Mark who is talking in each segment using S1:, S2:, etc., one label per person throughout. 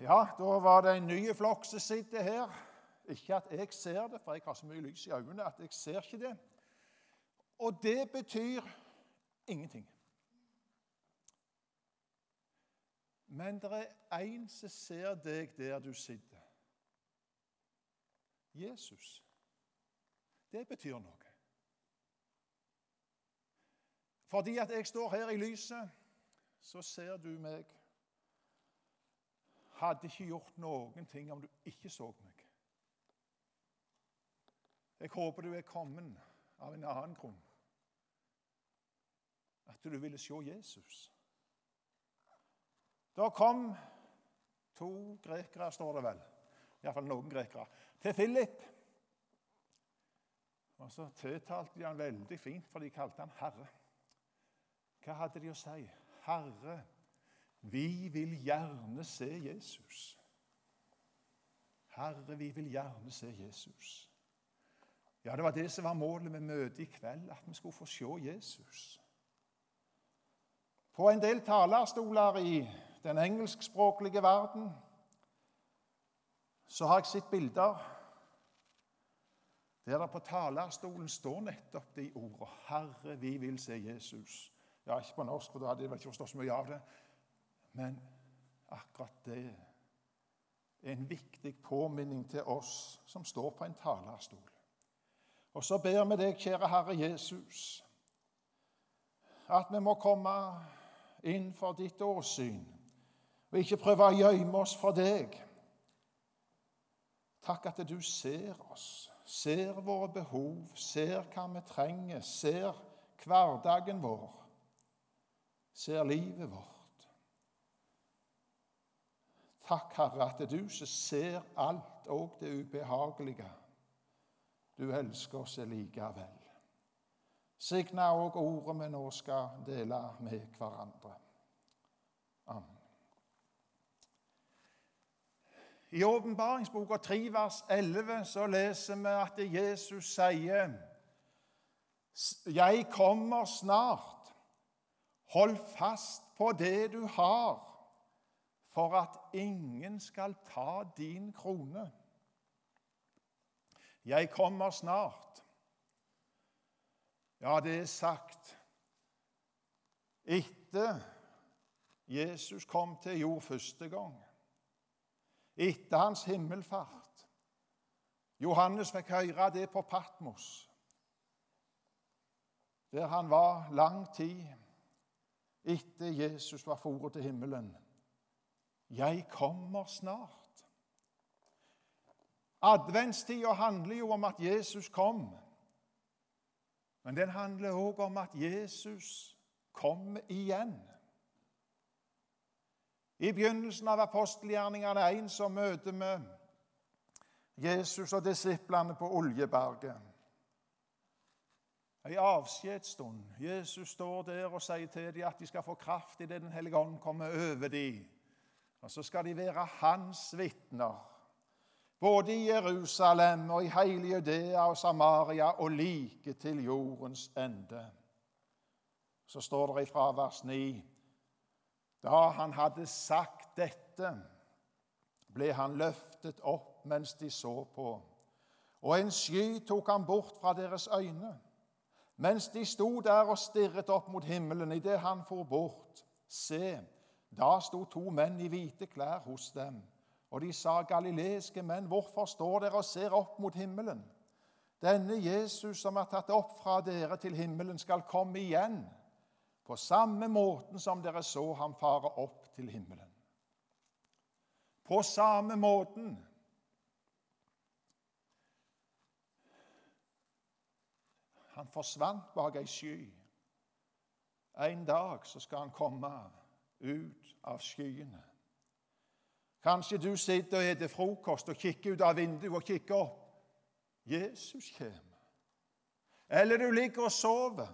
S1: Ja, da var det en ny flokk som sitter her. Ikke at jeg ser det, for jeg har så mye lys i øynene at jeg ser ikke det. Og det betyr ingenting. Men det er én som ser deg der du sitter. Jesus. Det betyr noe. Fordi at jeg står her i lyset, så ser du meg hadde ikke gjort noen ting om du ikke så meg. Jeg håper du er kommet av en annen grunn. At du ville se Jesus. Da kom to grekere, står det vel, iallfall noen grekere, til Philip. Og så tiltalte de han veldig fint, for de kalte han herre. Hva hadde de å si? Herre, vi vil gjerne se Jesus. Herre, vi vil gjerne se Jesus. Ja, det var det som var målet med møtet i kveld, at vi skulle få se Jesus. På en del talerstoler i den engelskspråklige verden så har jeg sett bilder der det på talerstolen står nettopp de ordene 'Herre, vi vil se Jesus'. Ja, ikke på norsk, for da hadde jeg ikke forstått så mye av det. Men akkurat det er en viktig påminning til oss som står på en talerstol. Og så ber vi deg, kjære Herre Jesus, at vi må komme inn for ditt åsyn og ikke prøve å gjemme oss for deg. Takk at du ser oss, ser våre behov, ser hva vi trenger, ser hverdagen vår, ser livet vårt. Takk, Herre, at du som ser alt, òg det ubehagelige, du elsker oss likevel. Signa òg ordet vi nå skal dele med hverandre. Amen. I åpenbaringsboka 3 vers 11 så leser vi at Jesus sier Jeg kommer snart. Hold fast på det du har for at ingen skal ta din krone. Jeg kommer snart. Ja, det er sagt etter Jesus kom til jord første gang. Etter hans himmelfart. Johannes fikk høre det på Patmos, der han var lang tid etter Jesus var foret til himmelen. 'Jeg kommer snart'. Adventstida handler jo om at Jesus kom. Men den handler òg om at Jesus kommer igjen. I begynnelsen av apostelgjerningene 1 så møter vi Jesus og disiplene på Oljeberget. En avskjedsstund. Jesus står der og sier til dem at de skal få kraft idet Den hellige ånd kommer over dem. Og så skal de være hans vitner, både i Jerusalem og i hele Judea og Samaria og like til jordens ende. Så står det ifra vers 9.: Da han hadde sagt dette, ble han løftet opp mens de så på, og en sky tok han bort fra deres øyne. Mens de sto der og stirret opp mot himmelen idet han for bort, se, da sto to menn i hvite klær hos dem, og de sa, galileiske menn, hvorfor står dere og ser opp mot himmelen? Denne Jesus som er tatt opp fra dere til himmelen, skal komme igjen, på samme måten som dere så ham fare opp til himmelen. På samme måten. Han forsvant bak ei sky. En dag så skal han komme ut av skyene. Kanskje du sitter og spiser frokost og kikker ut av vinduet og kikker opp. Jesus kommer. Eller du ligger og sover.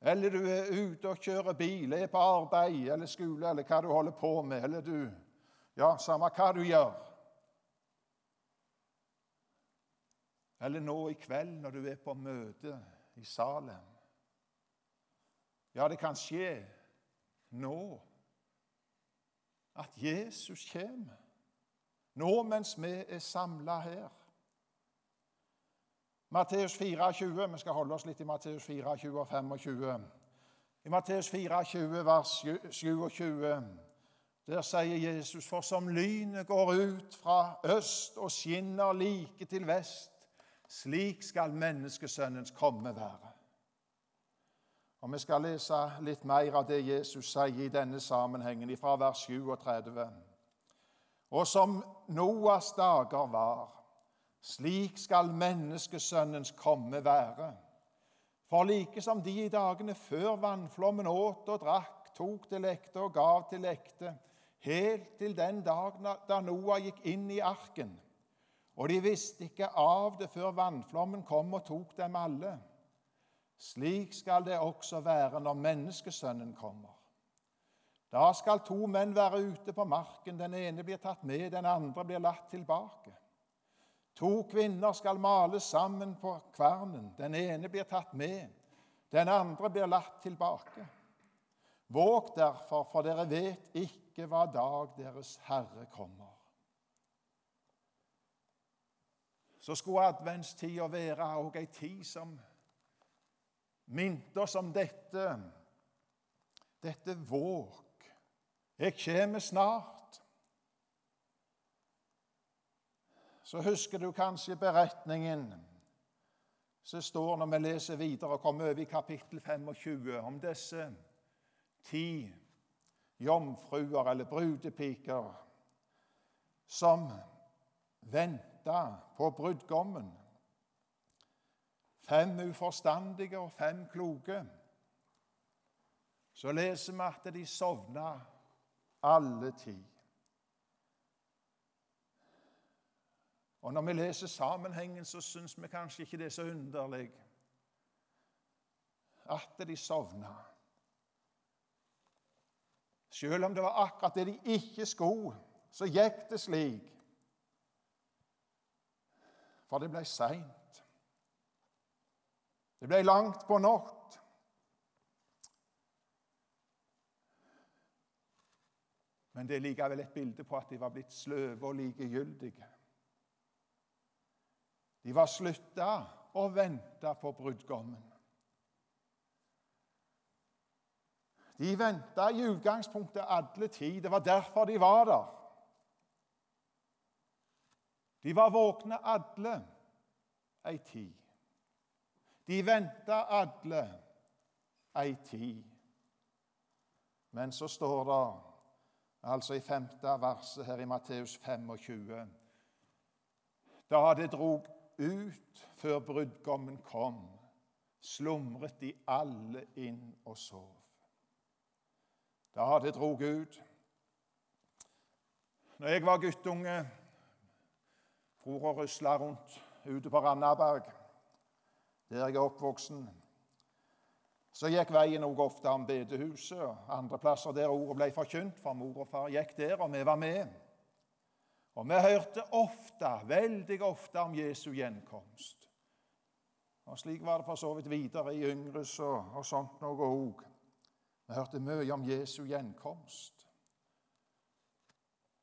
S1: Eller du er ute og kjører bil, er på arbeid eller skole eller hva du holder på med. Eller du Ja, samme hva du gjør. Eller nå i kveld når du er på møte i Salem. Ja, det kan skje nå at Jesus kommer, nå mens vi er samla her. Matteus 24, Vi skal holde oss litt i Matteus 24 og 25. I Matteus 24, vers 27, der sier Jesus, for som lynet går ut fra øst og skinner like til vest, slik skal menneskesønnens komme være. Og Vi skal lese litt mer av det Jesus sier i denne sammenhengen, fra vers 37. Og som Noas dager var, slik skal menneskesønnens komme være. For like som de i dagene før vannflommen åt og drakk, tok til lekte og gav til lekte, helt til den dag da Noah gikk inn i arken, og de visste ikke av det før vannflommen kom og tok dem alle. Slik skal det også være når menneskesønnen kommer. Da skal to menn være ute på marken. Den ene blir tatt med, den andre blir latt tilbake. To kvinner skal males sammen på kvernen. Den ene blir tatt med, den andre blir latt tilbake. Våg derfor, for dere vet ikke hva dag deres Herre kommer. Så skulle adventstida være òg ei tid som minte oss om dette, dette våg. Jeg kommer snart. Så husker du kanskje beretningen som står når vi leser videre og kommer over i kapittel 25, om disse ti jomfruer eller brudepiker som venta på brudgommen. Fem uforstandige og fem kloke. Så leser vi at de sovna alle ti. Og Når vi leser sammenhengen, så syns vi kanskje ikke det er så underlig at de sovna. Selv om det var akkurat det de ikke skulle, så gikk det slik. For det ble seint. Det ble langt på natt. Men det er likevel et bilde på at de var blitt sløve og likegyldige. De var slutta å vente på brudgommen. De venta i utgangspunktet alle tid. Det var derfor de var der. De var våkne alle ei tid. De venta alle ei tid. Men så står det, altså i femte verset her i Matteus 25 Da det drog ut før brudgommen kom, slumret de alle inn og sov. Da det drog ut Når jeg var guttunge, for og rusla rundt ute på Randaberg der jeg er oppvoksen, så gikk veien også ofte om bedehuset og andre plasser der ordet ble forkynt, for mor og far gikk der, og vi var med. Og vi hørte ofte, veldig ofte, om Jesu gjenkomst. Og Slik var det for så vidt videre i Yngres og, og sånt noe òg. Vi hørte mye om Jesu gjenkomst.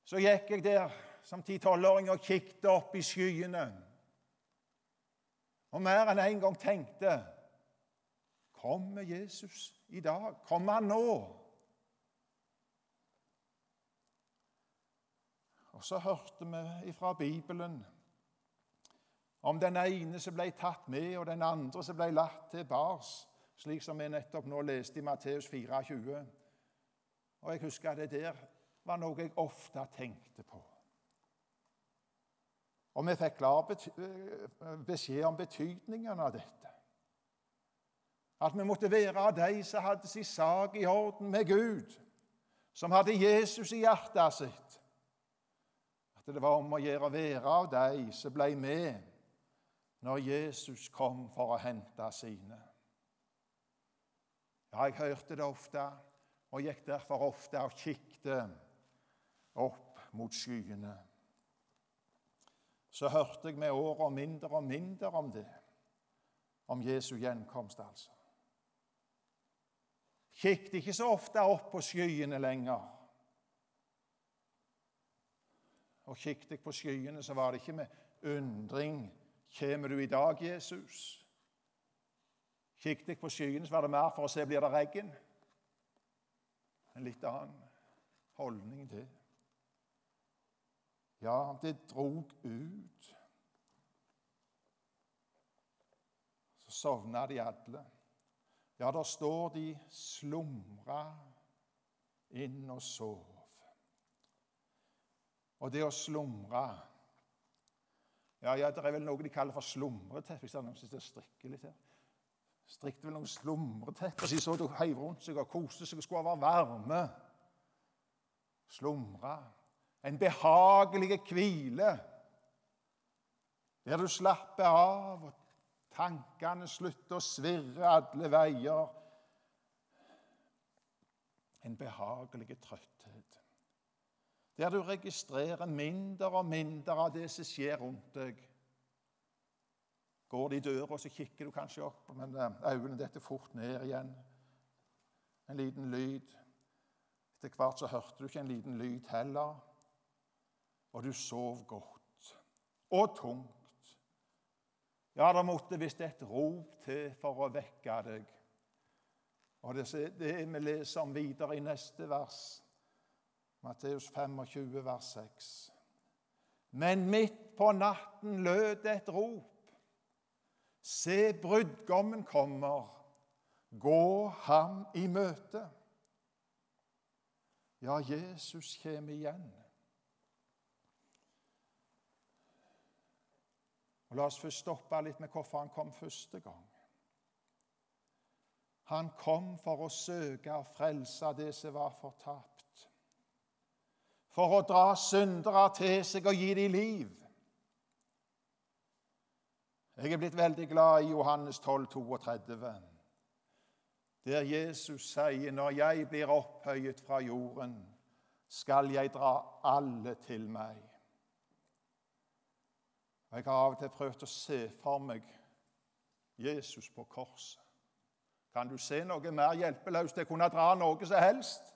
S1: Så gikk jeg der som ti-tolvåring og kikket opp i skyene og mer enn en gang tenkte Kommer Jesus i dag? Kommer han nå? Og så hørte vi fra Bibelen om den ene som ble tatt med, og den andre som ble latt til bars, slik som vi nettopp nå leste i Matteus 24. Og jeg husker at det der var noe jeg ofte tenkte på. Og vi fikk klar eh, beskjed om betydningen av dette. At vi måtte være av de som hadde sin sak i orden med Gud, som hadde Jesus i hjertet sitt. At det var om å gjøre å være av de som ble med når Jesus kom for å hente sine. Ja, jeg hørte det ofte og gikk derfor ofte og kikket opp mot skyene så hørte jeg med åra mindre og mindre om det. Om Jesu gjenkomst, altså. Kikket ikke så ofte opp på skyene lenger. og kikket på skyene, så var det ikke med undring Kommer du i dag, Jesus? Kikket på skyene, så var det mer for å se blir det regn. En litt annen holdning til. Ja, det drog ut. Så sovna de alle. Ja, der står de slumra inn og sov. Og det å slumre ja, ja, Det er vel noe de kaller for slumreteppe. Hvis det noen som strikker litt her. Strikket vel noen slumretepper så de så de heiv rundt seg og koste seg og skulle være varme. Slumre. En behagelig hvile der du slapper av, og tankene slutter å svirre alle veier. En behagelig trøtthet der du registrerer mindre og mindre av det som skjer rundt deg. Går det i døra, så kikker du kanskje opp, men eh, øynene detter fort ned igjen. En liten lyd. Etter hvert så hørte du ikke en liten lyd heller, og du sov godt og tungt. Ja, det måtte visst et rop til for å vekke deg. Og det, det vi leser om videre i neste vers. Matteus 25, vers 6. Men midt på natten lød et rop. Se, brudgommen kommer. Gå ham i møte. Ja, Jesus kommer igjen. Og La oss først stoppe litt med hvorfor han kom første gang. Han kom for å søke og frelse det som var fortapt for å dra syndere til seg og gi dem liv. Jeg er blitt veldig glad i Johannes 12, 32, der Jesus sier når jeg blir opphøyet fra jorden, skal jeg dra alle til meg. Og Jeg har av og til prøvd å se for meg Jesus på korset. Kan du se noe mer hjelpeløst Det kunne dra noe som helst?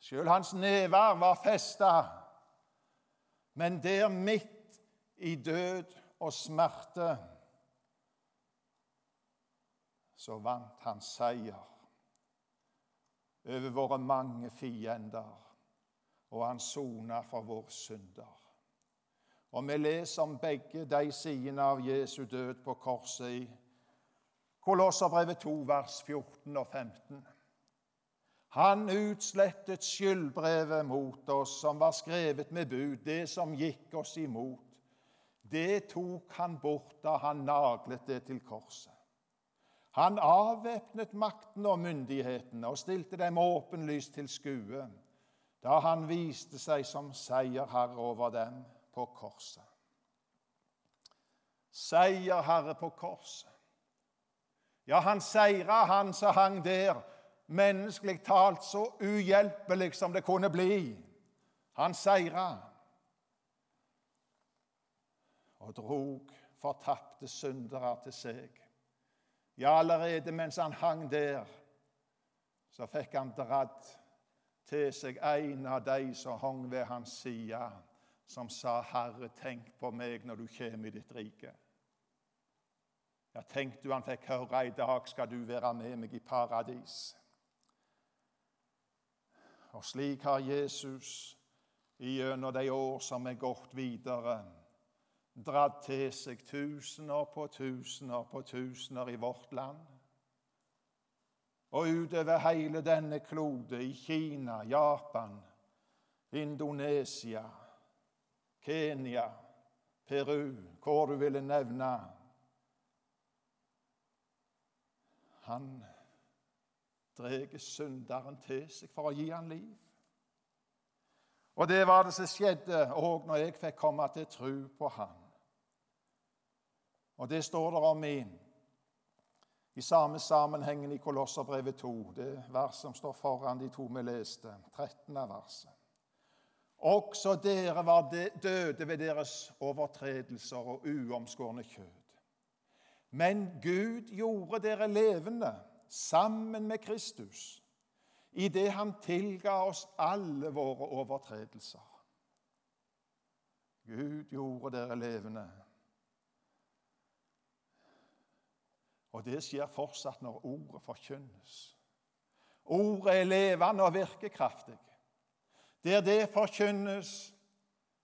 S1: Sjøl hans never var festa. Men der midt i død og smerte så vant han seier over våre mange fiender, og han sona for våre synder. Og vi leser om begge de sidene av Jesu død på korset i Kolosserbrevet 2, vers 14 og 15. Han utslettet skyldbrevet mot oss som var skrevet med bud, det som gikk oss imot. Det tok han bort da han naglet det til korset. Han avvæpnet makten og myndighetene og stilte dem åpenlyst til skue da han viste seg som seierherre over dem på korset. Seier, Herre, på korset. Ja, han seira, han som hang der menneskelig talt så uhjelpelig som det kunne bli. Han seira og drog fortapte syndere til seg. Ja, allerede mens han hang der, så fikk han dratt til seg en av de som hang ved hans side, som sa, 'Herre, tenk på meg når du kommer i ditt rike'. Ja, tenk du han fikk høre, 'I dag skal du være med meg i paradis'. Og slik har Jesus gjennom de år som er gått videre, dratt til seg tusener på tusener på tusener i vårt land. Og utover hele denne klode, i Kina, Japan, Indonesia, Kenya, Peru, hvor du ville nevne Han drar synderen til seg for å gi han liv. Og det var det som skjedde òg når jeg fikk komme til tro på Han. Og det står det om i, i samme sammenhengen i Kolosserbrevet 2, det vers som står foran de to vi leste, 13. verset. Også dere var døde ved deres overtredelser og uomskårne kjød. Men Gud gjorde dere levende sammen med Kristus idet han tilga oss alle våre overtredelser. Gud gjorde dere levende. Og det skjer fortsatt når ordet forkynnes. Ordet er levende og virkekraftig. Der det forkynnes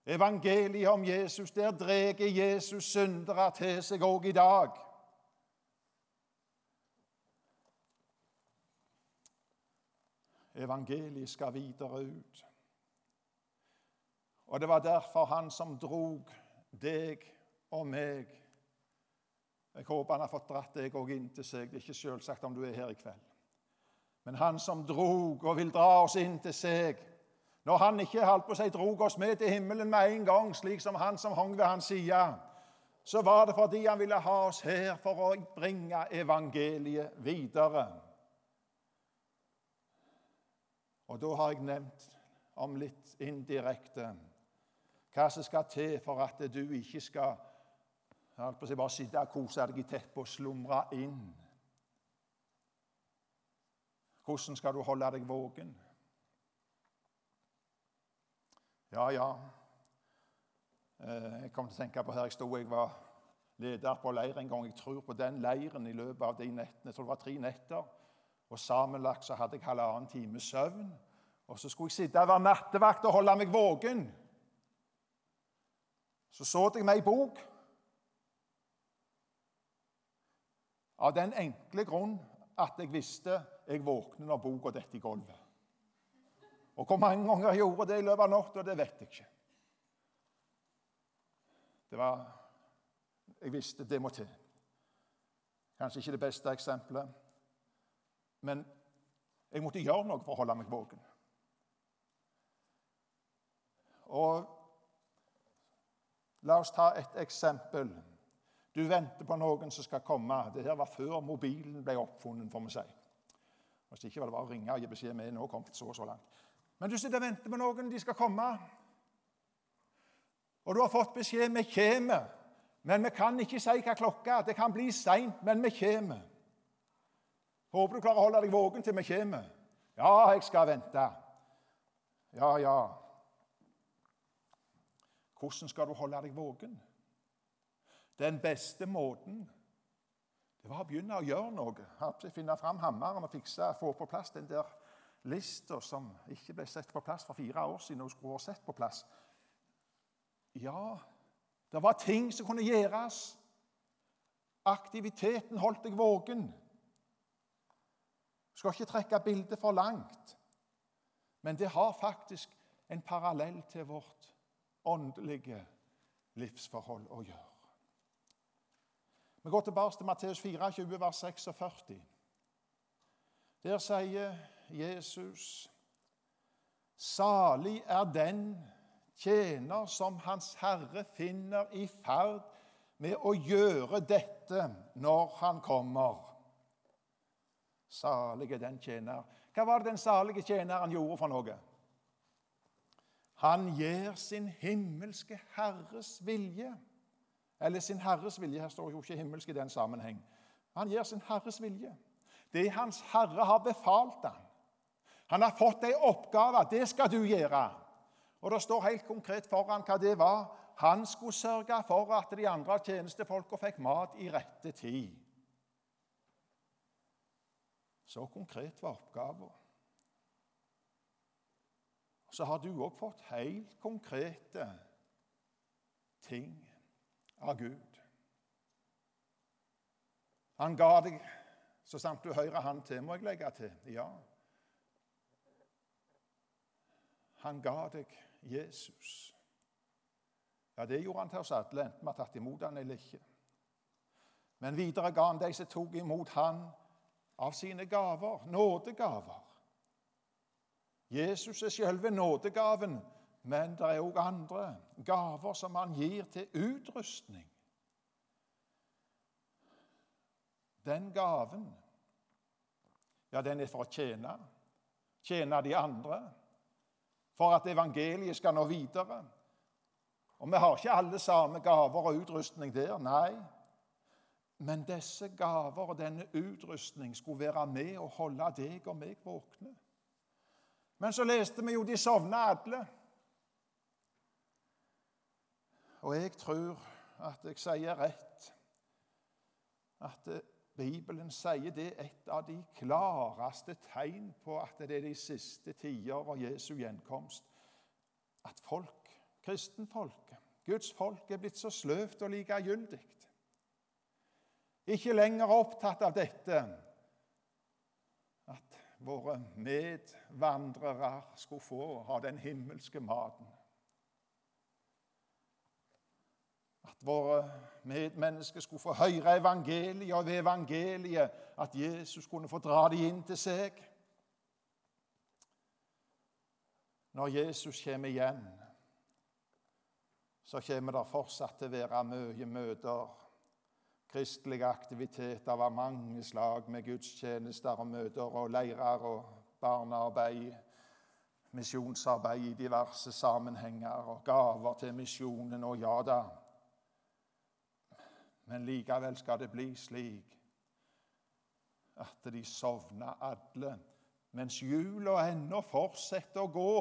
S1: evangeliet om Jesus, der drar Jesus syndere til seg òg i dag. Evangeliet skal videre ut. Og det var derfor han som drog deg og meg Jeg håper han har fått dratt deg òg inn til seg. Det er ikke selvsagt om du er her i kveld. Men han som drog og vil dra oss inn til seg Når han ikke holdt på å si drog oss med til himmelen med en gang, slik som han som hang ved hans side, så var det fordi han ville ha oss her for å bringe evangeliet videre. Og da har jeg nevnt om litt indirekte hva som skal til for at du ikke skal bare sitte og kose deg i teppet og slumre inn. Hvordan skal du holde deg våken? Ja, ja. Eh, jeg kom til å tenke på her jeg sto jeg var leder på leir en gang. Jeg tror på den leiren i løpet av de nettene. Jeg tror det var tre netter. Og Sammenlagt så hadde jeg halvannen time søvn. Og så skulle jeg sitte og være nattevakt og holde meg våken. Så så jeg meg i bok. Av den enkle grunn at jeg visste jeg våkner når boka detter i gulvet. Og hvor mange ganger jeg gjorde det i løpet av natta, det vet jeg ikke. Det var Jeg visste det må til. Kanskje ikke det beste eksempelet, men jeg måtte gjøre noe for å holde meg våken. Og La oss ta et eksempel. Du venter på noen som skal komme. Det her var før mobilen ble oppfunnet. for meg si. Hvis ikke var det bare å ringe og gi beskjed med nå kommet så og så langt. Men du sitter og venter på noen, de skal komme. Og du har fått beskjed vi kommer. Men vi kan ikke si hva klokka er. Det kan bli seint, men vi kommer. Håper du klarer å holde deg våken til vi kommer. Ja, jeg skal vente. Ja, ja. Hvordan skal du holde deg våken? Den beste måten det var å begynne å gjøre noe. Finne fram hammeren og fikse, få på plass den der lista som ikke ble sett på plass for fire år siden. og skulle vært sett på plass. Ja, det var ting som kunne gjøres. Aktiviteten holdt deg våken. Skal ikke trekke bildet for langt, men det har faktisk en parallell til vårt åndelige livsforhold å gjøre. Vi går tilbake til Matteus 24, vers 46. Der sier Jesus Salig er den tjener som Hans Herre finner i ferd med å gjøre dette når han kommer. Salig er den tjener. Hva var det den salige tjeneren gjorde for noe? Han gjør sin himmelske Herres vilje. Eller sin Herres vilje. Her står jo ikke himmelsk i den sammenheng. Han gjør sin Herres vilje. Det Hans Herre har befalt ham. Han har fått ei oppgave. Det skal du gjøre. Og Det står helt konkret foran hva det var. Han skulle sørge for at de andre tjenestefolka fikk mat i rette tid. Så konkret var oppgaven så har du òg fått helt konkrete ting av Gud. Han ga deg, så sant du hører han til, må jeg legge til. Ja. Han ga deg Jesus. Ja, det gjorde han til oss alle, enten vi har tatt imot han eller ikke. Men videre ga han de som tok imot han av sine gaver, nådegaver. Jesus er selve nådegaven, men det er òg andre gaver som han gir til utrustning. Den gaven, ja, den er for å tjene. Tjene de andre. For at evangeliet skal nå videre. Og vi har ikke alle samme gaver og utrustning der, nei. Men disse gaver og denne utrustning skulle være med og holde deg og meg våkne. Men så leste vi jo de sovna alle. og jeg tror at jeg sier rett, at Bibelen sier det er et av de klareste tegn på at det er de siste tider av Jesu gjenkomst. At folk, kristenfolket, Guds folk, er blitt så sløvt og likegyldig. Ikke lenger opptatt av dette at våre medvandrere skulle få ha den himmelske maten. At våre medmennesker skulle få høre evangeliet, og ved evangeliet at Jesus kunne få dra dem inn til seg. Når Jesus kommer igjen, så kommer det fortsatt til å være mye møter, kristelige aktiviteter av mange slag, med gudstjenester og møter og leirer og barnearbeid, misjonsarbeid i diverse sammenhenger og gaver til misjonen og ja da. Men likevel skal det bli slik at de sovner alle, mens jula ennå fortsetter å gå.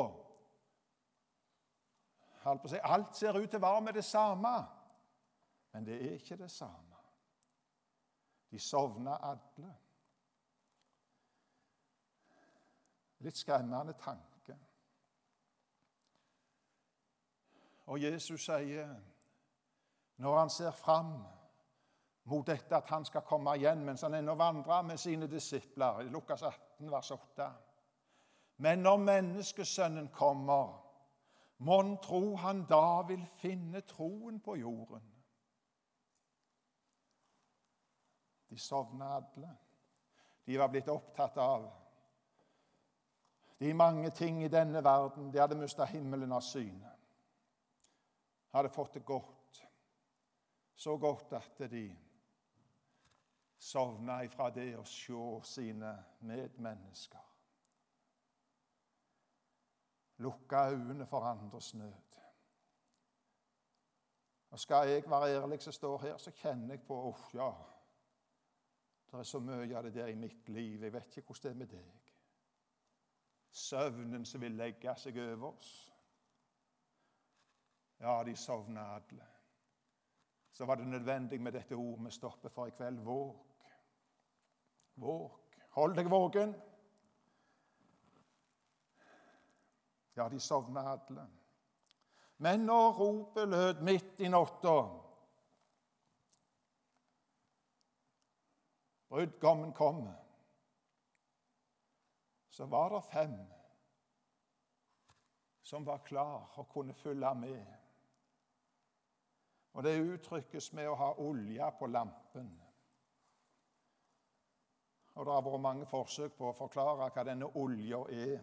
S1: Alt ser ut til å være med det samme, men det er ikke det samme. De sovner alle. Litt skremmende tanke. Og Jesus sier, når han ser fram mot dette at han skal komme igjen mens han ennå vandrer med sine disipler. i Lukas 18, vers 8. Men når menneskesønnen kommer, mon tro han da vil finne troen på jorden? De sovna alle. De var blitt opptatt av de mange ting i denne verden. De hadde mista himmelen av syne. Hadde fått det godt. Så godt at de sovna ifra det å se sine medmennesker. Lukka øynene for andres nød. Og Skal jeg være ærlig som står her, så kjenner jeg på uff, ja, det er så mye av det der i mitt liv. Jeg vet ikke hvordan det er med deg. Søvnen som vil legge seg over oss. Ja, de sovna alle. Så var det nødvendig med dette ordet vi stopper for i kveld. Våg. Våk. Hold deg våken. Ja, de sovna alle. Men når ropet lød midt i natta Brudgommen kom. Så var det fem som var klar og kunne følge med. Og det uttrykkes med å ha olje på lampen. Og det har vært mange forsøk på å forklare hva denne olja er.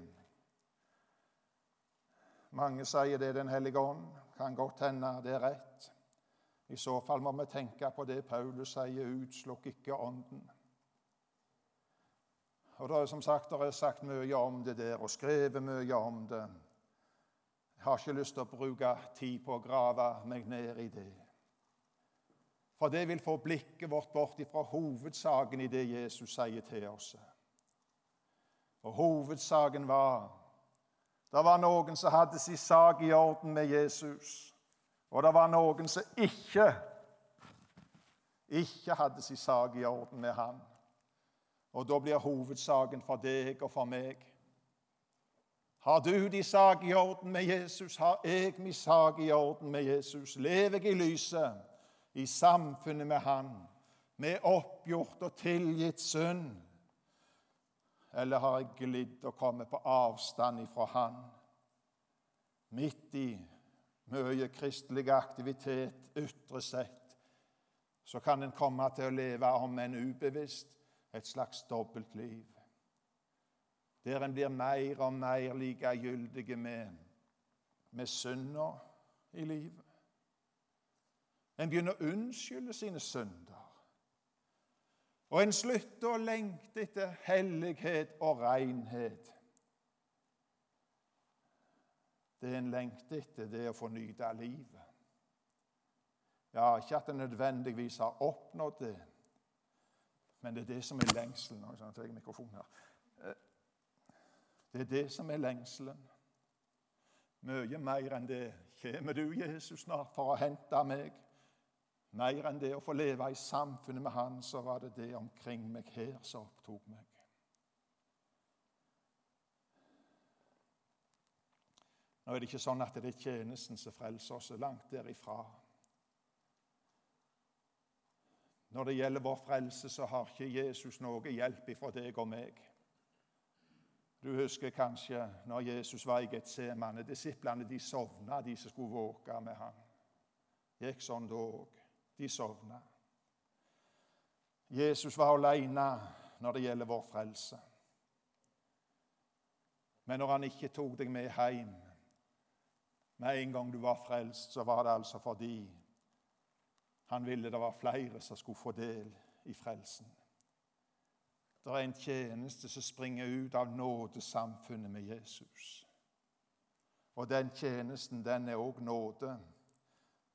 S1: Mange sier det er Den hellige ånd. Kan godt hende det er rett. I så fall må vi tenke på det Paulus sier 'utslukk ikke ånden'. Og det er som sagt, det er sagt mye om det der og skrevet mye om det. Jeg har ikke lyst til å bruke tid på å grave meg ned i det. For det vil få blikket vårt bort fra hovedsaken i det Jesus sier til oss. Og hovedsaken var det var noen som hadde sin sak i orden med Jesus, og det var noen som ikke ikke hadde sin sak i orden med ham. Og da blir hovedsaken for deg og for meg. Har du din sak i orden med Jesus, har jeg min sak i orden med Jesus. Lever jeg i lyset? I samfunnet med Han, med oppgjort og tilgitt synd? Eller har jeg glidd og kommet på avstand ifra Han? Midt i mye kristelig aktivitet ytre sett, så kan en komme til å leve om en ubevisst et slags dobbeltliv. Der en blir mer og mer likegyldig med, med synda i livet. En begynner å unnskylde sine synder. Og en slutter å lengte etter hellighet og renhet. Det en lengter etter, det er å få nyte livet. Ja, ikke at en nødvendigvis har oppnådd det, men det er det som er lengselen. Jeg tar mikrofonen her. det er det som er lengselen. Mye mer enn det Kommer du, Jesus, snart for å hente meg? Mer enn det å få leve i samfunnet med Han, så var det det omkring meg her som opptok meg. Nå er det ikke sånn at det er tjenesten som frelser oss, langt derifra. Når det gjelder vår frelse, så har ikke Jesus noe hjelp ifra deg og meg. Du husker kanskje når Jesus var i Getsemane. Disiplene de sovna, de som skulle våke med ham. Gikk sånn da òg. De sovna. Jesus var alene når det gjelder vår frelse. Men når han ikke tok deg med hjem med en gang du var frelst, så var det altså fordi han ville det var flere som skulle få del i frelsen. Det er en tjeneste som springer ut av nådesamfunnet med Jesus. Og den tjenesten, den er òg nåde.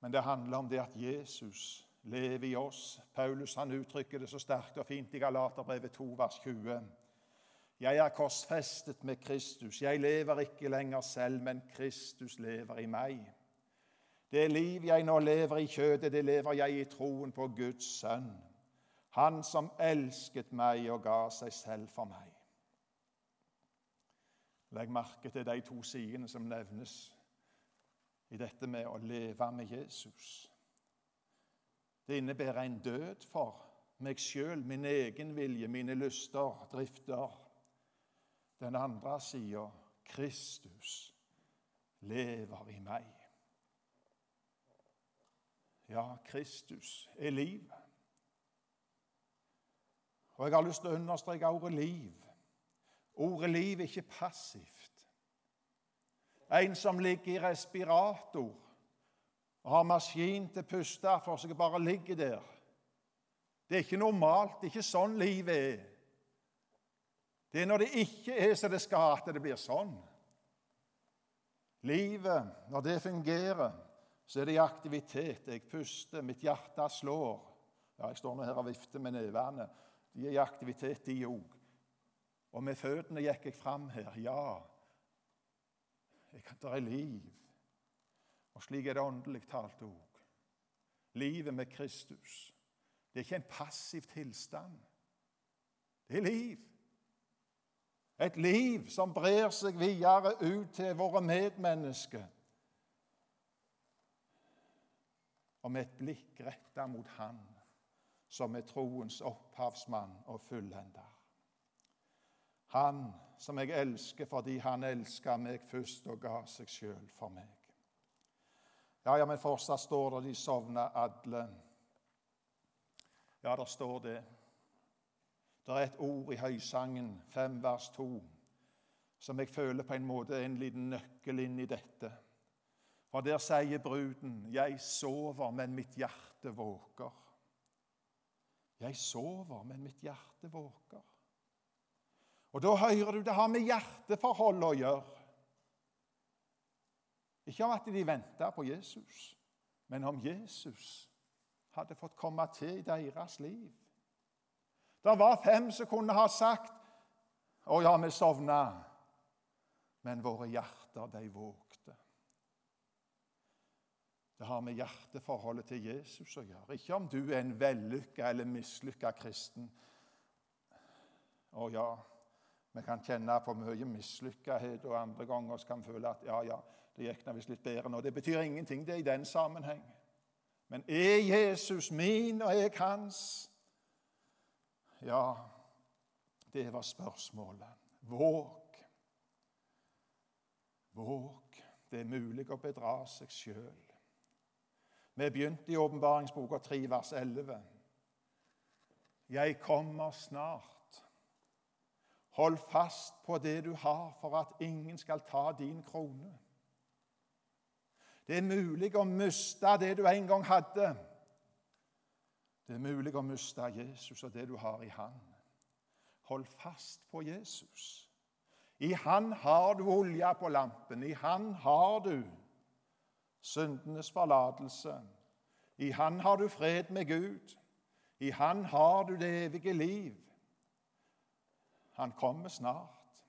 S1: Men det handler om det at Jesus lever i oss. Paulus han uttrykker det så sterkt og fint i Galaterbrevet 2, vers 20. Jeg er korsfestet med Kristus. Jeg lever ikke lenger selv, men Kristus lever i meg. Det liv jeg nå lever i kjødet, det lever jeg i troen på Guds sønn. Han som elsket meg og ga seg selv for meg. Legg merke til de to sidene som nevnes i dette med å leve med Jesus. Det innebærer en død for meg sjøl, min egen vilje, mine lyster, drifter. Den andre sida Kristus lever i meg. Ja, Kristus er liv. Og jeg har lyst til å understreke ordet liv. Ordet liv er ikke passivt. En som ligger i respirator og har maskin til å puste for seg og bare ligger der. Det er ikke normalt. Det er ikke sånn livet er. Det er når det ikke er som det skal, at det blir sånn. Livet, når det fungerer, så er det i aktivitet. Jeg puster, mitt hjerte slår. Ja, Jeg står nå her og vifter med nevene. De er i aktivitet, de òg. Og med føttene gikk jeg fram her. Ja, jeg kan ta liv. Og slik er det åndelig talt òg. Livet med Kristus. Det er ikke en passiv tilstand. Det er liv. Et liv som brer seg videre ut til våre medmennesker. og med et blikk retta mot Han som er troens opphavsmann og fullender. Han som jeg elsker fordi han elska meg først og ga seg sjøl for meg. Ja, ja, men fortsatt står det de sovna alle. Ja, der står det. Det er et ord i Høysangen, 5 vers 2, som jeg føler på en måte er en liten nøkkel inn i dette. For der sier bruden, 'Jeg sover, men mitt hjerte våker'. Jeg sover, men mitt hjerte våker. Og Da hører du det har med hjerteforhold å gjøre. Ikke om at de venta på Jesus, men om Jesus hadde fått komme til i deres liv. Det var fem som kunne ha sagt 'Å ja, vi sovna', men våre hjerter, de vågte. Det har med hjerteforholdet til Jesus å gjøre. Ikke om du er en vellykka eller mislykka kristen. Å ja, vi kan kjenne på mye mislykkethet, og andre ganger kan vi føle at ja, ja, det gikk visst litt bedre nå. Det betyr ingenting, det er i den sammenheng. Men er Jesus min, og er jeg hans? Ja, det var spørsmålet. Våg. Våg. Det er mulig å bedra seg sjøl. Vi begynte i åpenbaringsboka 3, vers 11. Jeg kommer snart. Hold fast på det du har, for at ingen skal ta din krone. Det er mulig å miste det du en gang hadde. Det er mulig å miste Jesus og det du har i Han. Hold fast på Jesus. I Han har du olja på lampen. I Han har du syndenes forlatelse. I Han har du fred med Gud. I Han har du det evige liv. Han kommer snart.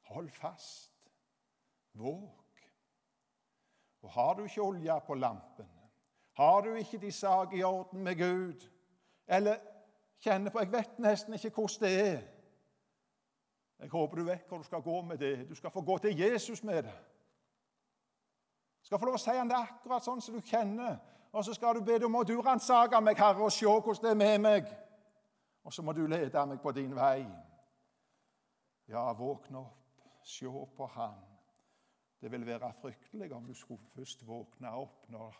S1: Hold fast. Våg. Og har du ikke olje på lampen, har du ikke de sak i orden med Gud, eller kjenner på Jeg vet nesten ikke hvordan det er. Jeg håper du vet hvor du skal gå med det. Du skal få gå til Jesus med det. Du skal få lov å si han det akkurat sånn som du kjenner. Og så skal du be om må du ransake meg, Herre, og se hvordan det er med meg. Og så må du lede meg på din vei. Ja, våkne opp, se på Han. Det vil være fryktelig om du skulle først våkne opp når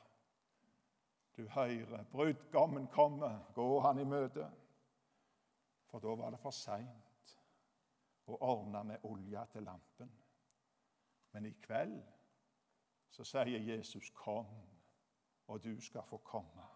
S1: du hører brudgommen komme, gå han i møte. For da var det for seint å ordne med olje til lampen. Men i kveld så sier Jesus 'kom', og du skal få komme.